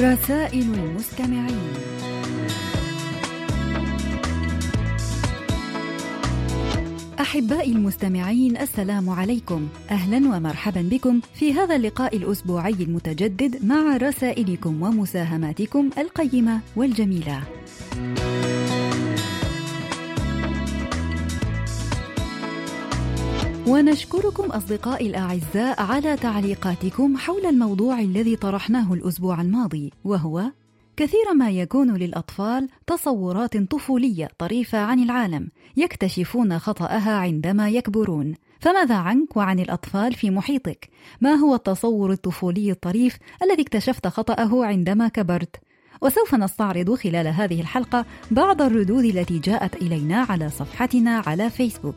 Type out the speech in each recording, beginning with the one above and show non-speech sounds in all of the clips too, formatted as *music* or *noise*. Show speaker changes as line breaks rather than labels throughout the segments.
رسائل المستمعين. أحبائي المستمعين السلام عليكم. أهلا ومرحبا بكم في هذا اللقاء الأسبوعي المتجدد مع رسائلكم ومساهماتكم القيمة والجميلة. ونشكركم أصدقائي الأعزاء على تعليقاتكم حول الموضوع الذي طرحناه الأسبوع الماضي وهو كثيرا ما يكون للأطفال تصورات طفولية طريفة عن العالم يكتشفون خطأها عندما يكبرون فماذا عنك وعن الأطفال في محيطك؟ ما هو التصور الطفولي الطريف الذي اكتشفت خطأه عندما كبرت؟ وسوف نستعرض خلال هذه الحلقة بعض الردود التي جاءت إلينا على صفحتنا على فيسبوك.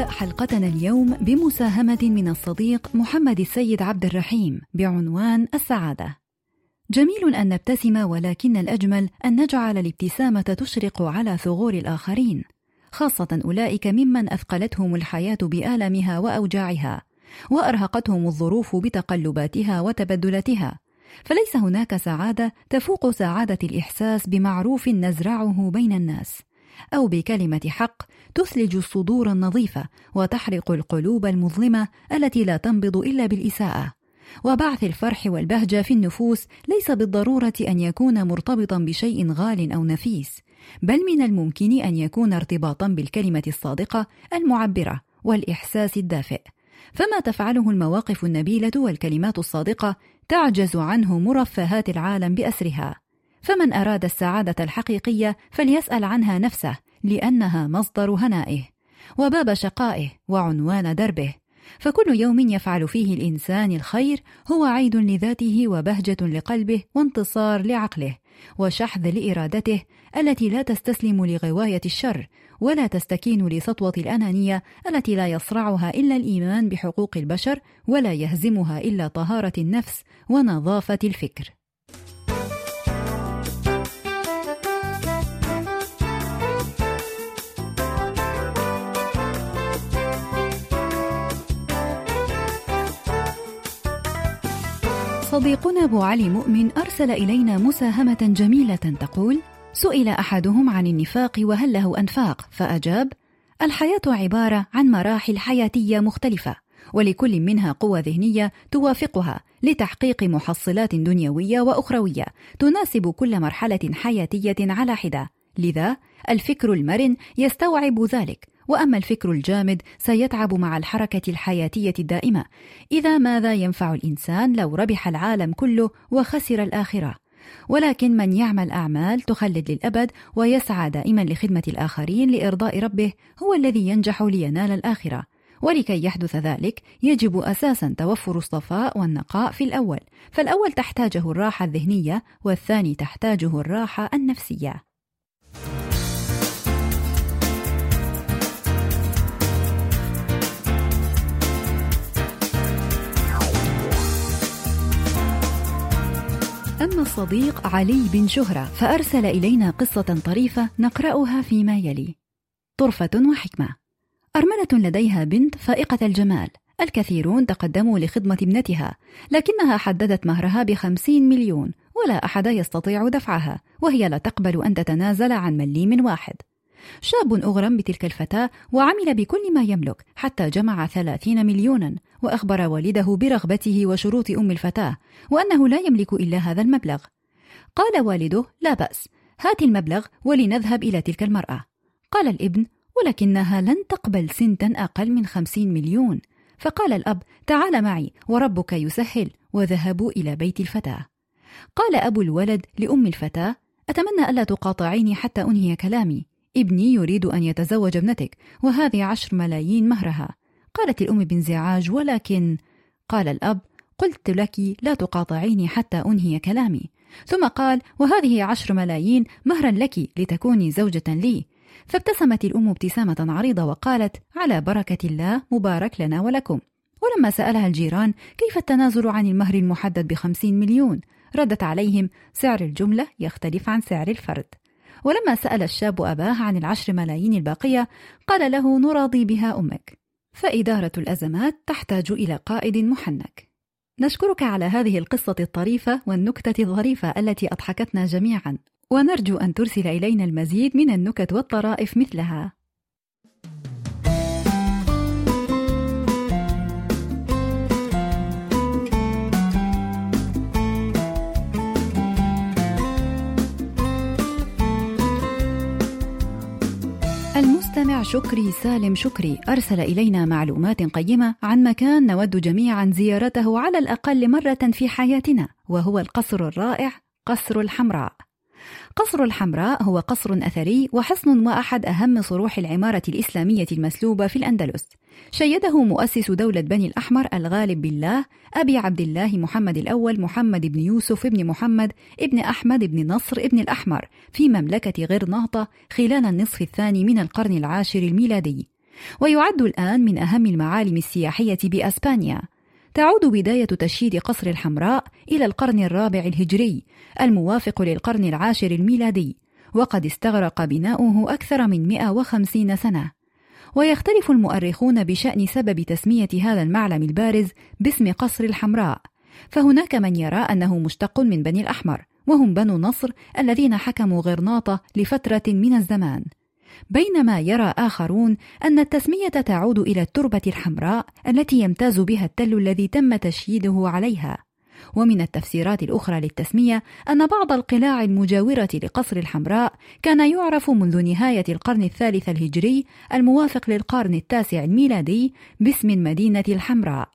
ونبدأ حلقتنا اليوم بمساهمة من الصديق محمد السيد عبد الرحيم بعنوان السعادة. جميل أن نبتسم ولكن الأجمل أن نجعل الابتسامة تشرق على ثغور الآخرين، خاصة أولئك ممن أثقلتهم الحياة بآلامها وأوجاعها، وأرهقتهم الظروف بتقلباتها وتبدلاتها، فليس هناك سعادة تفوق سعادة الإحساس بمعروف نزرعه بين الناس. أو بكلمة حق تثلج الصدور النظيفة وتحرق القلوب المظلمة التي لا تنبض إلا بالإساءة. وبعث الفرح والبهجة في النفوس ليس بالضرورة أن يكون مرتبطا بشيء غال أو نفيس، بل من الممكن أن يكون ارتباطا بالكلمة الصادقة المعبرة والإحساس الدافئ. فما تفعله المواقف النبيلة والكلمات الصادقة تعجز عنه مرفهات العالم بأسرها. فمن أراد السعادة الحقيقية فليسأل عنها نفسه لأنها مصدر هنائه وباب شقائه وعنوان دربه. فكل يوم يفعل فيه الإنسان الخير هو عيد لذاته وبهجة لقلبه وانتصار لعقله وشحذ لإرادته التي لا تستسلم لغواية الشر ولا تستكين لسطوة الأنانية التي لا يصرعها إلا الإيمان بحقوق البشر ولا يهزمها إلا طهارة النفس ونظافة الفكر. صديقنا أبو علي مؤمن أرسل إلينا مساهمة جميلة تقول سئل أحدهم عن النفاق وهل له أنفاق فأجاب الحياة عبارة عن مراحل حياتية مختلفة ولكل منها قوى ذهنية توافقها لتحقيق محصلات دنيوية وأخروية تناسب كل مرحلة حياتية على حدة. لذا الفكر المرن يستوعب ذلك. وأما الفكر الجامد سيتعب مع الحركة الحياتية الدائمة. إذا ماذا ينفع الإنسان لو ربح العالم كله وخسر الآخرة؟ ولكن من يعمل أعمال تخلد للأبد ويسعى دائما لخدمة الآخرين لإرضاء ربه هو الذي ينجح لينال الآخرة. ولكي يحدث ذلك يجب أساسا توفر الصفاء والنقاء في الأول. فالأول تحتاجه الراحة الذهنية والثاني تحتاجه الراحة النفسية. أما الصديق علي بن شهرة فأرسل إلينا قصة طريفة نقرأها فيما يلي. طرفة وحكمة. أرملة لديها بنت فائقة الجمال. الكثيرون تقدموا لخدمة ابنتها لكنها حددت مهرها بخمسين مليون ولا أحد يستطيع دفعها وهي لا تقبل أن تتنازل عن مليم واحد. شاب أغرم بتلك الفتاة وعمل بكل ما يملك حتى جمع ثلاثين مليونا وأخبر والده برغبته وشروط أم الفتاة وأنه لا يملك إلا هذا المبلغ. قال والده لا بأس هات المبلغ ولنذهب إلى تلك المرأة. قال الابن ولكنها لن تقبل سنتا أقل من خمسين مليون. فقال الأب تعال معي وربك يسهل وذهبوا إلى بيت الفتاة. قال أبو الولد لأم الفتاة أتمنى ألا تقاطعيني حتى أنهي كلامي. ابني يريد أن يتزوج ابنتك وهذه عشر ملايين مهرها. قالت الأم بانزعاج ولكن قال الأب قلت لك لا تقاطعيني حتى أنهي كلامي. ثم قال وهذه عشر ملايين مهرا لك لتكوني زوجة لي. فابتسمت الأم ابتسامة عريضة وقالت على بركة الله مبارك لنا ولكم. ولما سألها الجيران كيف التنازل عن المهر المحدد بخمسين مليون؟ ردت عليهم سعر الجملة يختلف عن سعر الفرد. ولما سأل الشاب أباه عن العشر ملايين الباقية قال له نراضي بها أمك. فإدارة الأزمات تحتاج إلى قائد محنك. نشكرك على هذه القصة الطريفة والنكتة الظريفة التي أضحكتنا جميعا. ونرجو أن ترسل إلينا المزيد من النكت والطرائف مثلها. المستمع شكري سالم شكري. أرسل إلينا معلومات قيمة عن مكان نود جميعا زيارته على الأقل مرة في حياتنا وهو القصر الرائع قصر الحمراء. قصر الحمراء هو قصر أثري وحصن وأحد أهم صروح العمارة الإسلامية المسلوبة في الأندلس. شيده مؤسس دولة بني الأحمر الغالب بالله أبي عبد الله محمد الأول محمد بن يوسف بن محمد ابن أحمد بن نصر ابن الأحمر في مملكة غرناطة خلال النصف الثاني من القرن العاشر الميلادي. ويعد الآن من أهم المعالم السياحية بأسبانيا. تعود بداية تشييد قصر الحمراء إلى القرن الرابع الهجري الموافق للقرن العاشر الميلادي وقد استغرق بناؤه أكثر من 150 سنة. ويختلف المؤرخون بشأن سبب تسمية هذا المعلم البارز باسم قصر الحمراء. فهناك من يرى أنه مشتق من بني الأحمر وهم بنو نصر الذين حكموا غرناطة لفترة من الزمان. بينما يرى آخرون أن التسمية تعود إلى التربة الحمراء التي يمتاز بها التل الذي تم تشييده عليها. ومن التفسيرات الأخرى للتسمية أن بعض القلاع المجاورة لقصر الحمراء كان يعرف منذ نهاية القرن الثالث الهجري الموافق للقرن التاسع الميلادي باسم المدينة الحمراء.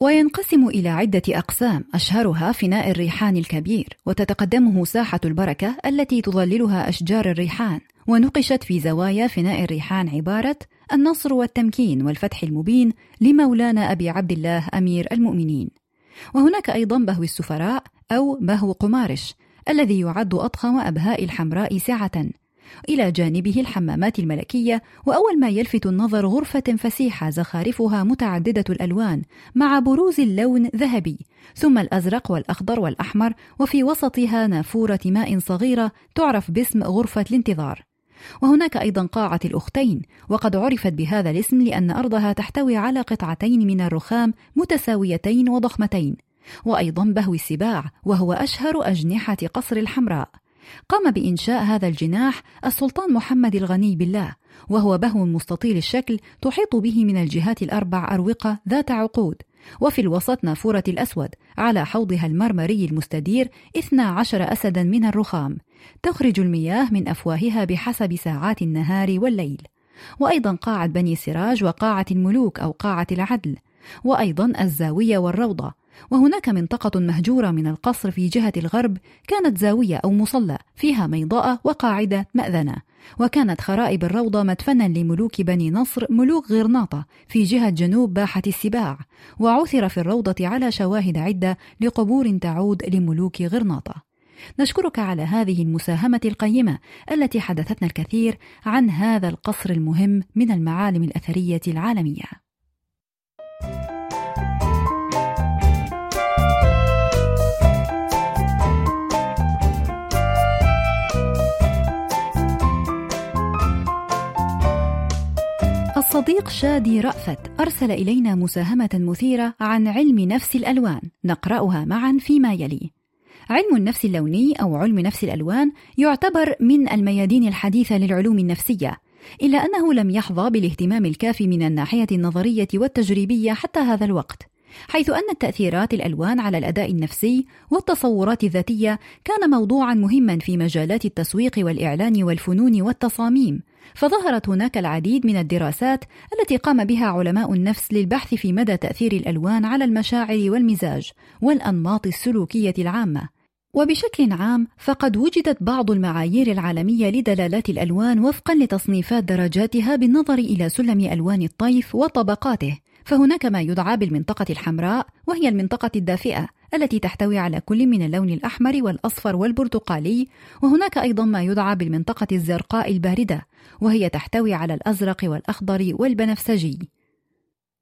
وينقسم إلى عدة أقسام أشهرها فناء الريحان الكبير وتتقدمه ساحة البركة التي تظللها أشجار الريحان. ونقشت في زوايا فناء الريحان عبارة النصر والتمكين والفتح المبين لمولانا أبي عبد الله أمير المؤمنين. وهناك أيضا بهو السفراء أو بهو قمارش الذي يعد أضخم أبهاء الحمراء سعة إلى جانبه الحمامات الملكية وأول ما يلفت النظر غرفة فسيحة زخارفها متعددة الألوان مع بروز اللون ذهبي ثم الأزرق والأخضر والأحمر وفي وسطها نافورة ماء صغيرة تعرف باسم غرفة الانتظار. وهناك أيضا قاعة الأختين وقد عرفت بهذا الاسم لأن أرضها تحتوي على قطعتين من الرخام متساويتين وضخمتين وأيضا بهو السباع وهو أشهر أجنحة قصر الحمراء. قام بإنشاء هذا الجناح السلطان محمد الغني بالله وهو بهو مستطيل الشكل تحيط به من الجهات الأربع أروقة ذات عقود. وفي الوسط نافورة الأسود على حوضها المرمري المستدير 12 أسدا من الرخام. تخرج المياه من أفواهها بحسب ساعات النهار والليل. وأيضا قاعة بني سراج وقاعة الملوك أو قاعة العدل. وأيضا الزاوية والروضة. وهناك منطقة مهجورة من القصر في جهة الغرب كانت زاوية أو مصلى فيها ميضاء وقاعدة مأذنة. وكانت خرائب الروضة مدفنا لملوك بني نصر ملوك غرناطة في جهة جنوب باحة السباع. وعثر في الروضة على شواهد عدة لقبور تعود لملوك غرناطة. نشكرك على هذه المساهمة القيمة التي حدثتنا الكثير عن هذا القصر المهم من المعالم الأثرية العالمية. الصديق شادي رأفت أرسل إلينا مساهمة مثيرة عن علم نفس الألوان. نقرأها معا فيما يلي. علم النفس اللوني أو علم نفس الألوان يعتبر من الميادين الحديثة للعلوم النفسية إلا أنه لم يحظى بالاهتمام الكافي من الناحية النظرية والتجريبية حتى هذا الوقت حيث أن التأثيرات الألوان على الأداء النفسي والتصورات الذاتية كان موضوعا مهما في مجالات التسويق والإعلان والفنون والتصاميم. فظهرت هناك العديد من الدراسات التي قام بها علماء النفس للبحث في مدى تأثير الألوان على المشاعر والمزاج والأنماط السلوكية العامة. وبشكل عام فقد وجدت بعض المعايير العالمية لدلالات الألوان وفقا لتصنيفات درجاتها بالنظر إلى سلم ألوان الطيف وطبقاته. فهناك ما يدعى بالمنطقة الحمراء وهي المنطقة الدافئة. التي تحتوي على كل من اللون الأحمر والأصفر والبرتقالي وهناك أيضا ما يدعى بالمنطقة الزرقاء الباردة وهي تحتوي على الأزرق والأخضر والبنفسجي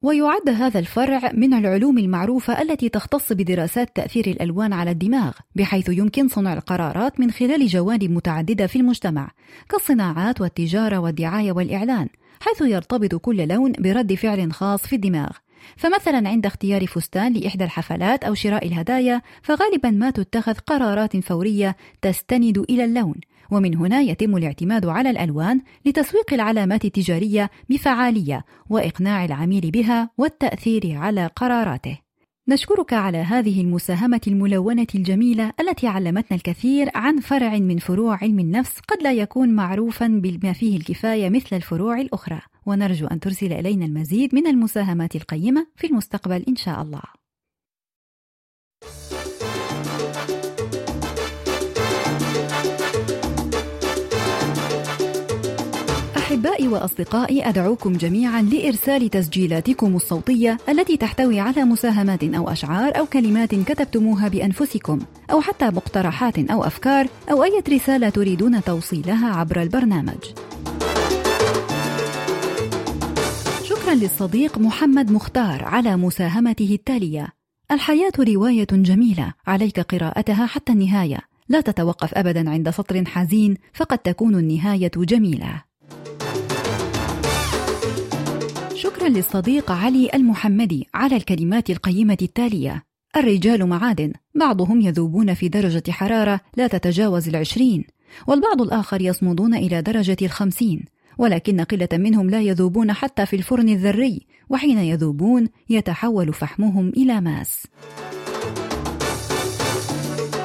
ويعد هذا الفرع من العلوم المعروفة التي تختص بدراسات تأثير الألوان على الدماغ، بحيث يمكن صنع القرارات من خلال جوانب متعددة في المجتمع، كالصناعات والتجارة والدعاية والإعلان، حيث يرتبط كل لون برد فعل خاص في الدماغ. فمثلا عند اختيار فستان لإحدى الحفلات أو شراء الهدايا فغالبا ما تتخذ قرارات فورية تستند إلى اللون ومن هنا يتم الاعتماد على الألوان لتسويق العلامات التجارية بفعالية وإقناع العميل بها والتأثير على قراراته. نشكرك على هذه المساهمة الملونة الجميلة التي علمتنا الكثير عن فرع من فروع علم النفس قد لا يكون معروفا بما فيه الكفاية مثل الفروع الأخرى، ونرجو أن ترسل إلينا المزيد من المساهمات القيمة في المستقبل إن شاء الله. أحبائي وأصدقائي أدعوكم جميعا لإرسال تسجيلاتكم الصوتية التي تحتوي على مساهمات أو أشعار أو كلمات كتبتموها بأنفسكم أو حتى مقترحات أو أفكار أو أي رسالة تريدون توصيلها عبر البرنامج. شكرا للصديق محمد مختار على مساهمته التالية: الحياة رواية جميلة، عليك قراءتها حتى النهاية. لا تتوقف ابدا عند سطر حزين فقد تكون النهاية جميلة. شكرا للصديق علي المحمدي على الكلمات القيمة التالية. الرجال معادن. بعضهم يذوبون في درجة حرارة لا تتجاوز العشرين والبعض الآخر يصمدون إلى درجة الخمسين. ولكن قلة منهم لا يذوبون حتى في الفرن الذري وحين يذوبون يتحول فحمهم إلى ماس.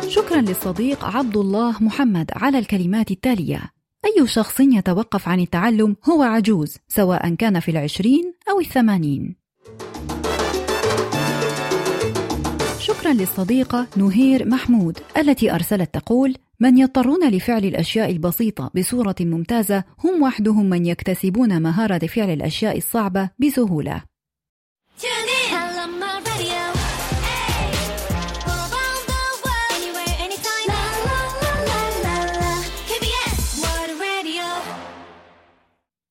شكرا للصديق عبد الله محمد على الكلمات التالية. أي شخص يتوقف عن التعلم هو عجوز سواء كان في العشرين أو الثمانين. شكرا للصديقة نهير محمود التي أرسلت تقول من يضطرون لفعل الأشياء البسيطة بصورة ممتازة هم وحدهم من يكتسبون مهارة فعل الأشياء الصعبة بسهولة.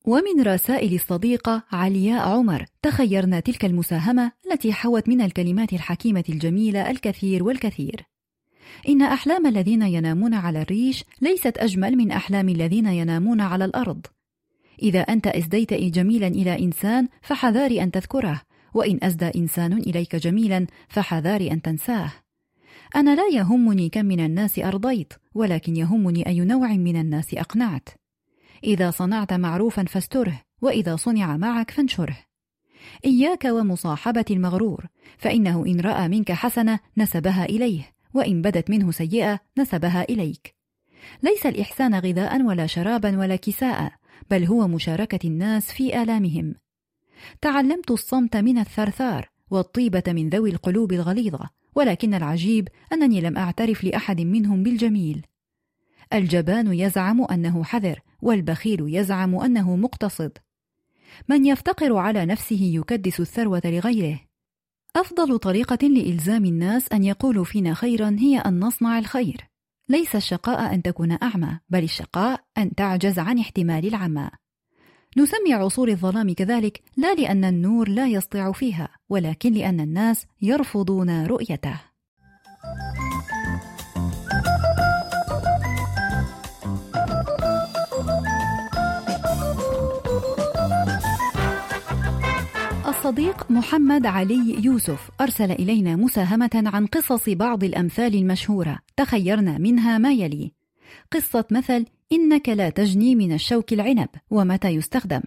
ومن رسائل الصديقة علياء عمر تخيرنا تلك المساهمة التي حوت من الكلمات الحكيمة الجميلة الكثير والكثير. إن أحلام الذين ينامون على الريش ليست أجمل من أحلام الذين ينامون على الأرض. إذا أنت أسديت جميلا إلى إنسان فحذار أن تذكره، وإن أسدى إنسان إليك جميلا فحذار أن تنساه. أنا لا يهمني كم من الناس أرضيت، ولكن يهمني أي نوع من الناس أقنعت. إذا صنعت معروفا فاستره وإذا صنع معك فانشره إياك ومصاحبة المغرور فإنه إن رأى منك حسنة نسبها إليه وإن بدت منه سيئة نسبها إليك. ليس الإحسان غذاء ولا شرابا ولا كساء بل هو مشاركة الناس في آلامهم. تعلمت الصمت من الثرثار والطيبة من ذوي القلوب الغليظة ولكن العجيب أنني لم أعترف لأحد منهم بالجميل. الجبان يزعم أنه حذر والبخيل يزعم أنه مقتصد. من يفتقر على نفسه يكدس الثروة لغيره. أفضل طريقة لإلزام الناس أن يقولوا فينا خيرا هي أن نصنع الخير. ليس الشقاء أن تكون أعمى بل الشقاء أن تعجز عن احتمال العمى. نسمي عصور الظلام كذلك لا لأن النور لا يسطع فيها ولكن لأن الناس يرفضون رؤيته. الصديق محمد علي يوسف أرسل إلينا مساهمة عن قصص بعض الأمثال المشهورة تخيرنا منها ما يلي. قصة مثل إنك لا تجني من الشوك العنب ومتى يستخدم؟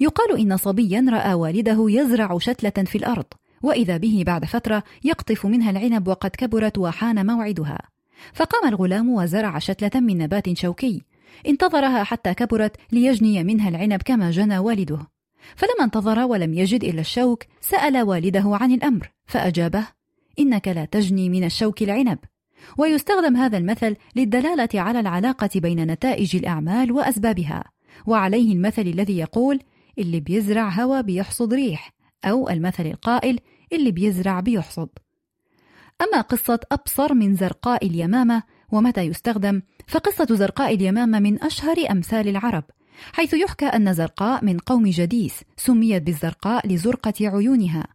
يقال إن صبيا رأى والده يزرع شتلة في الأرض وإذا به بعد فترة يقطف منها العنب وقد كبرت وحان موعدها. فقام الغلام وزرع شتلة من نبات شوكي انتظرها حتى كبرت ليجني منها العنب كما جنى والده. فلما انتظر ولم يجد إلا الشوك سأل والده عن الأمر فأجابه إنك لا تجني من الشوك العنب. ويستخدم هذا المثل للدلالة على العلاقة بين نتائج الأعمال وأسبابها وعليه المثل الذي يقول اللي بيزرع هوا بيحصد ريح أو المثل القائل اللي بيزرع بيحصد. أما قصة أبصر من زرقاء اليمامة ومتى يستخدم فقصة زرقاء اليمامة من أشهر أمثال العرب حيث يحكى أن زرقاء من قوم جديس سميت بالزرقاء لزرقة عيونها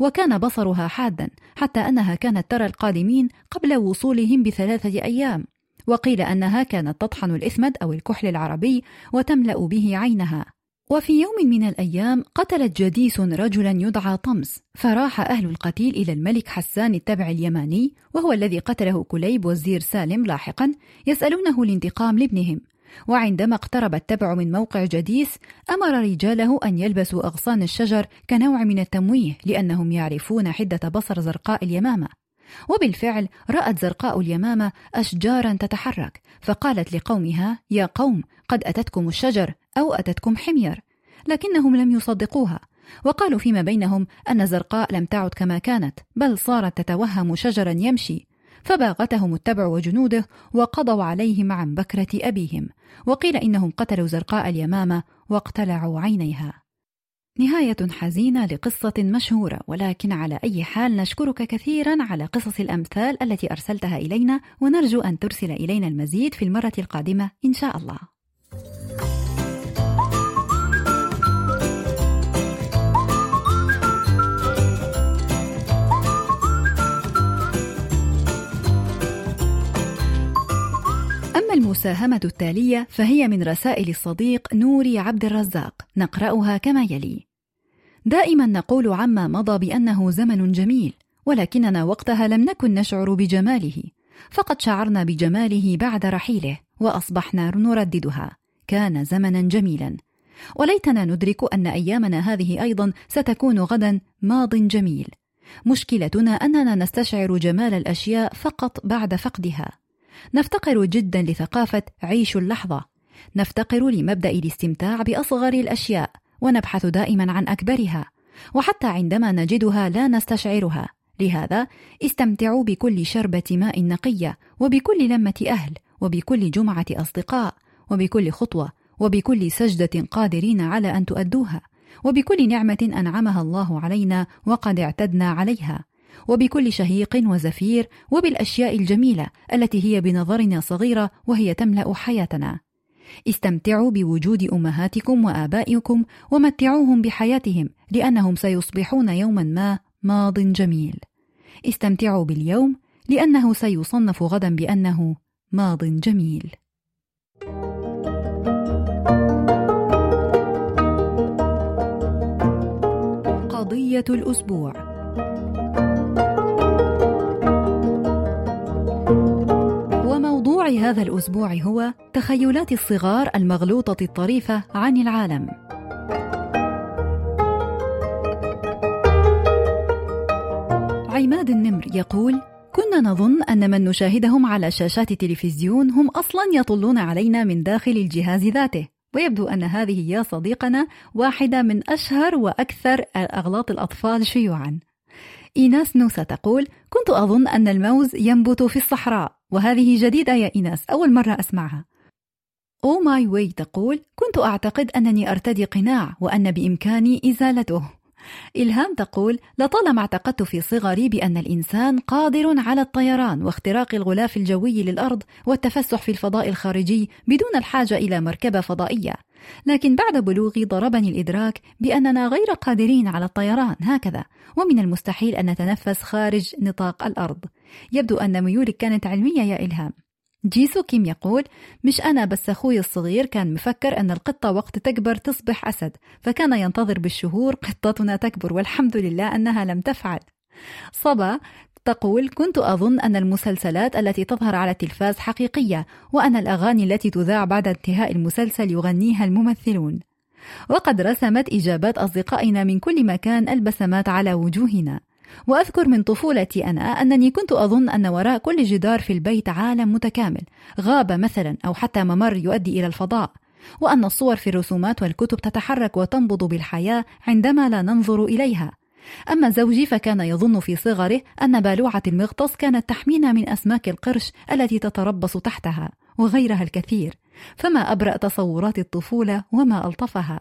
وكان بصرها حادا حتى أنها كانت ترى القادمين قبل وصولهم بثلاثة أيام وقيل أنها كانت تطحن الإثمد أو الكحل العربي وتملأ به عينها. وفي يوم من الأيام قتلت جديس رجلا يدعى طمس فراح أهل القتيل إلى الملك حسان التبع اليماني وهو الذي قتله كليب والزير سالم لاحقا يسألونه الانتقام لابنهم. وعندما اقترب التبع من موقع جديس أمر رجاله أن يلبسوا أغصان الشجر كنوع من التمويه لأنهم يعرفون حدة بصر زرقاء اليمامة. وبالفعل رأت زرقاء اليمامة أشجارا تتحرك فقالت لقومها يا قوم قد أتتكم الشجر أو أتتكم حمير. لكنهم لم يصدقوها وقالوا فيما بينهم أن زرقاء لم تعد كما كانت بل صارت تتوهم شجرا يمشي. فباغتهم التبع وجنوده وقضوا عليهم عن بكرة أبيهم وقيل إنهم قتلوا زرقاء اليمامة واقتلعوا عينيها. نهاية حزينة لقصة مشهورة ولكن على أي حال نشكرك كثيرا على قصص الأمثال التي أرسلتها إلينا ونرجو أن ترسل إلينا المزيد في المرة القادمة إن شاء الله. المساهمة التالية فهي من رسائل الصديق نوري عبد الرزاق. نقرأها كما يلي. دائما نقول عما مضى بأنه زمن جميل ولكننا وقتها لم نكن نشعر بجماله. فقد شعرنا بجماله بعد رحيله وأصبحنا نرددها. كان زمنا جميلا. وليتنا ندرك أن أيامنا هذه أيضا ستكون غدا ماض جميل. مشكلتنا أننا نستشعر جمال الأشياء فقط بعد فقدها. نفتقر جدا لثقافة عيش اللحظة. نفتقر لمبدأ الاستمتاع بأصغر الأشياء ونبحث دائما عن أكبرها وحتى عندما نجدها لا نستشعرها. لهذا استمتعوا بكل شربة ماء نقية وبكل لمة أهل وبكل جمعة أصدقاء وبكل خطوة وبكل سجدة قادرين على أن تؤدوها وبكل نعمة أنعمها الله علينا وقد اعتدنا عليها. وبكل شهيق وزفير وبالأشياء الجميلة التي هي بنظرنا صغيرة وهي تملأ حياتنا. استمتعوا بوجود أمهاتكم وآبائكم ومتعوهم بحياتهم لأنهم سيصبحون يوما ما ماض جميل. استمتعوا باليوم لأنه سيصنف غدا بأنه ماض جميل. قضية الأسبوع. هذا الأسبوع هو تخيلات الصغار المغلوطة الطريفة عن العالم. عماد النمر يقول: كنا نظن أن من نشاهدهم على شاشات التلفزيون هم أصلا يطلون علينا من داخل الجهاز ذاته. ويبدو أن هذه يا صديقنا واحدة من أشهر وأكثر أغلاط الأطفال شيوعا إيناس نوسة تقول كنت أظن أن الموز ينبت في الصحراء وهذه جديدة يا إيناس أول مرة أسمعها. أو ماي واي تقول كنت أعتقد أنني أرتدي قناع وأن بإمكاني إزالته. إلهام تقول لطالما اعتقدت في صغري بأن الإنسان قادر على الطيران واختراق الغلاف الجوي للأرض والتفسح في الفضاء الخارجي بدون الحاجة إلى مركبة فضائية. لكن بعد بلوغي ضربني الإدراك بأننا غير قادرين على الطيران هكذا. ومن المستحيل أن نتنفس خارج نطاق الأرض. يبدو أن ميولك كانت علمية يا إلهام. جيسو كيم يقول مش أنا بس أخوي الصغير كان مفكر أن القطة وقت تكبر تصبح أسد فكان ينتظر بالشهور قطتنا تكبر والحمد لله أنها لم تفعل. صبا تقول كنت أظن أن المسلسلات التي تظهر على التلفاز حقيقية وأن الأغاني التي تذاع بعد انتهاء المسلسل يغنيها الممثلون. وقد رسمت إجابات أصدقائنا من كل مكان البسمات على وجوهنا. وأذكر من طفولتي أنا أنني كنت أظن أن وراء كل جدار في البيت عالم متكامل غابة مثلا أو حتى ممر يؤدي إلى الفضاء. وأن الصور في الرسومات والكتب تتحرك وتنبض بالحياة عندما لا ننظر إليها. أما زوجي فكان يظن في صغره أن بالوعة المغطس كانت تحمينا من أسماك القرش التي تتربص تحتها وغيرها الكثير فما أبرأ تصورات الطفولة وما ألطفها.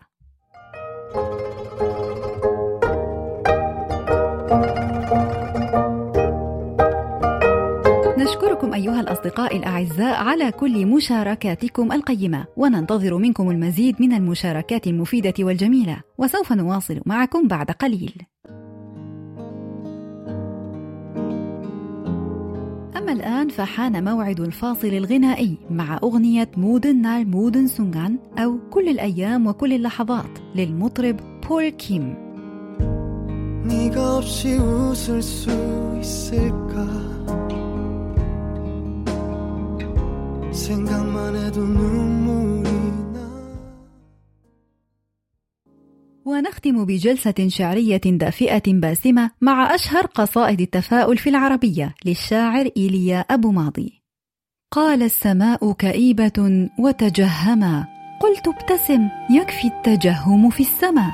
نشكركم أيها الأصدقاء الأعزاء على كل مشاركاتكم القيمة وننتظر منكم المزيد من المشاركات المفيدة والجميلة وسوف نواصل معكم بعد قليل. الآن فحان موعد الفاصل الغنائي مع أغنية مودن نال مودن سونغان أو كل الأيام وكل اللحظات للمطرب بول كيم 네가 없이 웃을 수 있을까 생각만 해도 눈물이 *music* ونختم بجلسة شعرية دافئة باسمة مع أشهر قصائد التفاؤل في العربية للشاعر إيليا أبو ماضي. قال السماء كئيبة وتجهما، قلت ابتسم يكفي التجهم في السماء.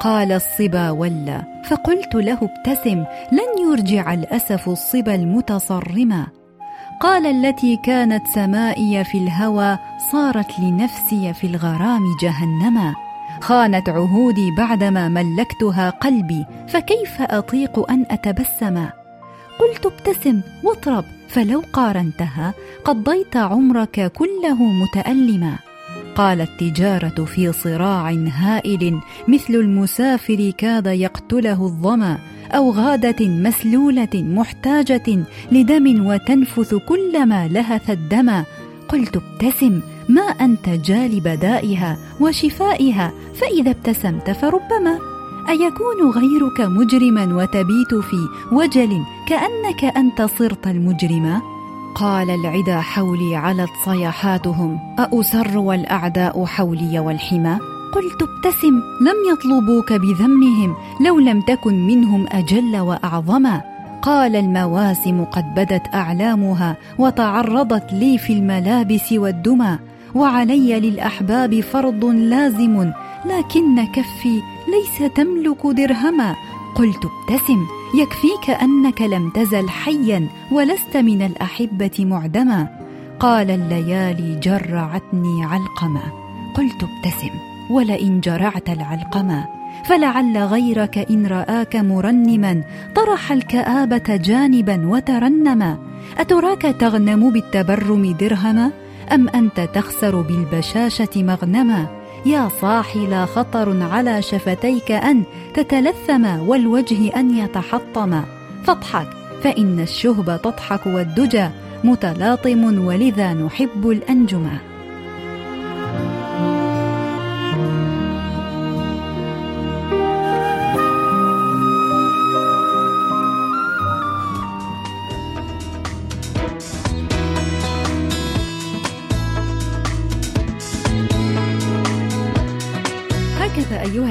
قال الصبا ولى، فقلت له ابتسم لن يرجع الأسف الصبا المتصرما. قال التي كانت سمائي في الهوى صارت لنفسي في الغرام جهنما خانت عهودي بعدما ملكتها قلبي فكيف أطيق أن أتبسم؟ قلت ابتسم واطرب فلو قارنتها قضيت عمرك كله متألما. قال التجاره في صراع هائل مثل المسافر كاد يقتله الظما أو غادة مسلولة محتاجة لدم وتنفث كلما لهث الدم. قلت ابتسم ما أنت جالب دائها وشفائها فإذا ابتسمت فربما. أيكون غيرك مجرما وتبيت في وجل كأنك أنت صرت المجرما قال العدا حولي علت صيحاتهم أأسر والأعداء حولي والحمى؟ قلت ابتسم لم يطلبوك بذمهم لو لم تكن منهم أجل واعظما قال المواسم قد بدت أعلامها وتعرضت لي في الملابس والدمى. وعلي للأحباب فرض لازم لكن كفي ليس تملك درهما. قلت ابتسم يكفيك أنك لم تزل حيا ولست من الأحبة معدما. قال الليالي جرعتني علقما. قلت ابتسم ولئن جرعت العلقما. فلعل غيرك إن رآك مرنما طرح الكآبة جانبا وترنما. أتراك تغنم بالتبرم درهما؟ أم أنت تخسر بالبشاشة مغنما؟ يا صاحي لا خطر على شفتيك أن تتلثما والوجه أن يتحطما فاضحك فإن الشهب تضحك والدجى متلاطم ولذا نحب الانجما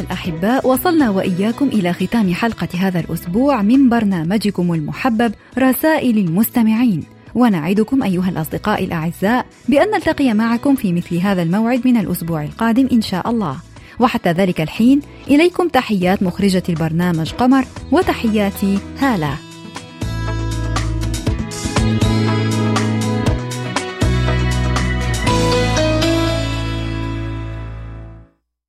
الأحباء وصلنا وإياكم إلى ختام حلقة هذا الأسبوع من برنامجكم المحبب رسائل المستمعين. ونعدكم أيها الأصدقاء الأعزاء بأن نلتقي معكم في مثل هذا الموعد من الأسبوع القادم إن شاء الله. وحتى ذلك الحين إليكم تحيات مخرجة البرنامج قمر وتحياتي هالة. thank you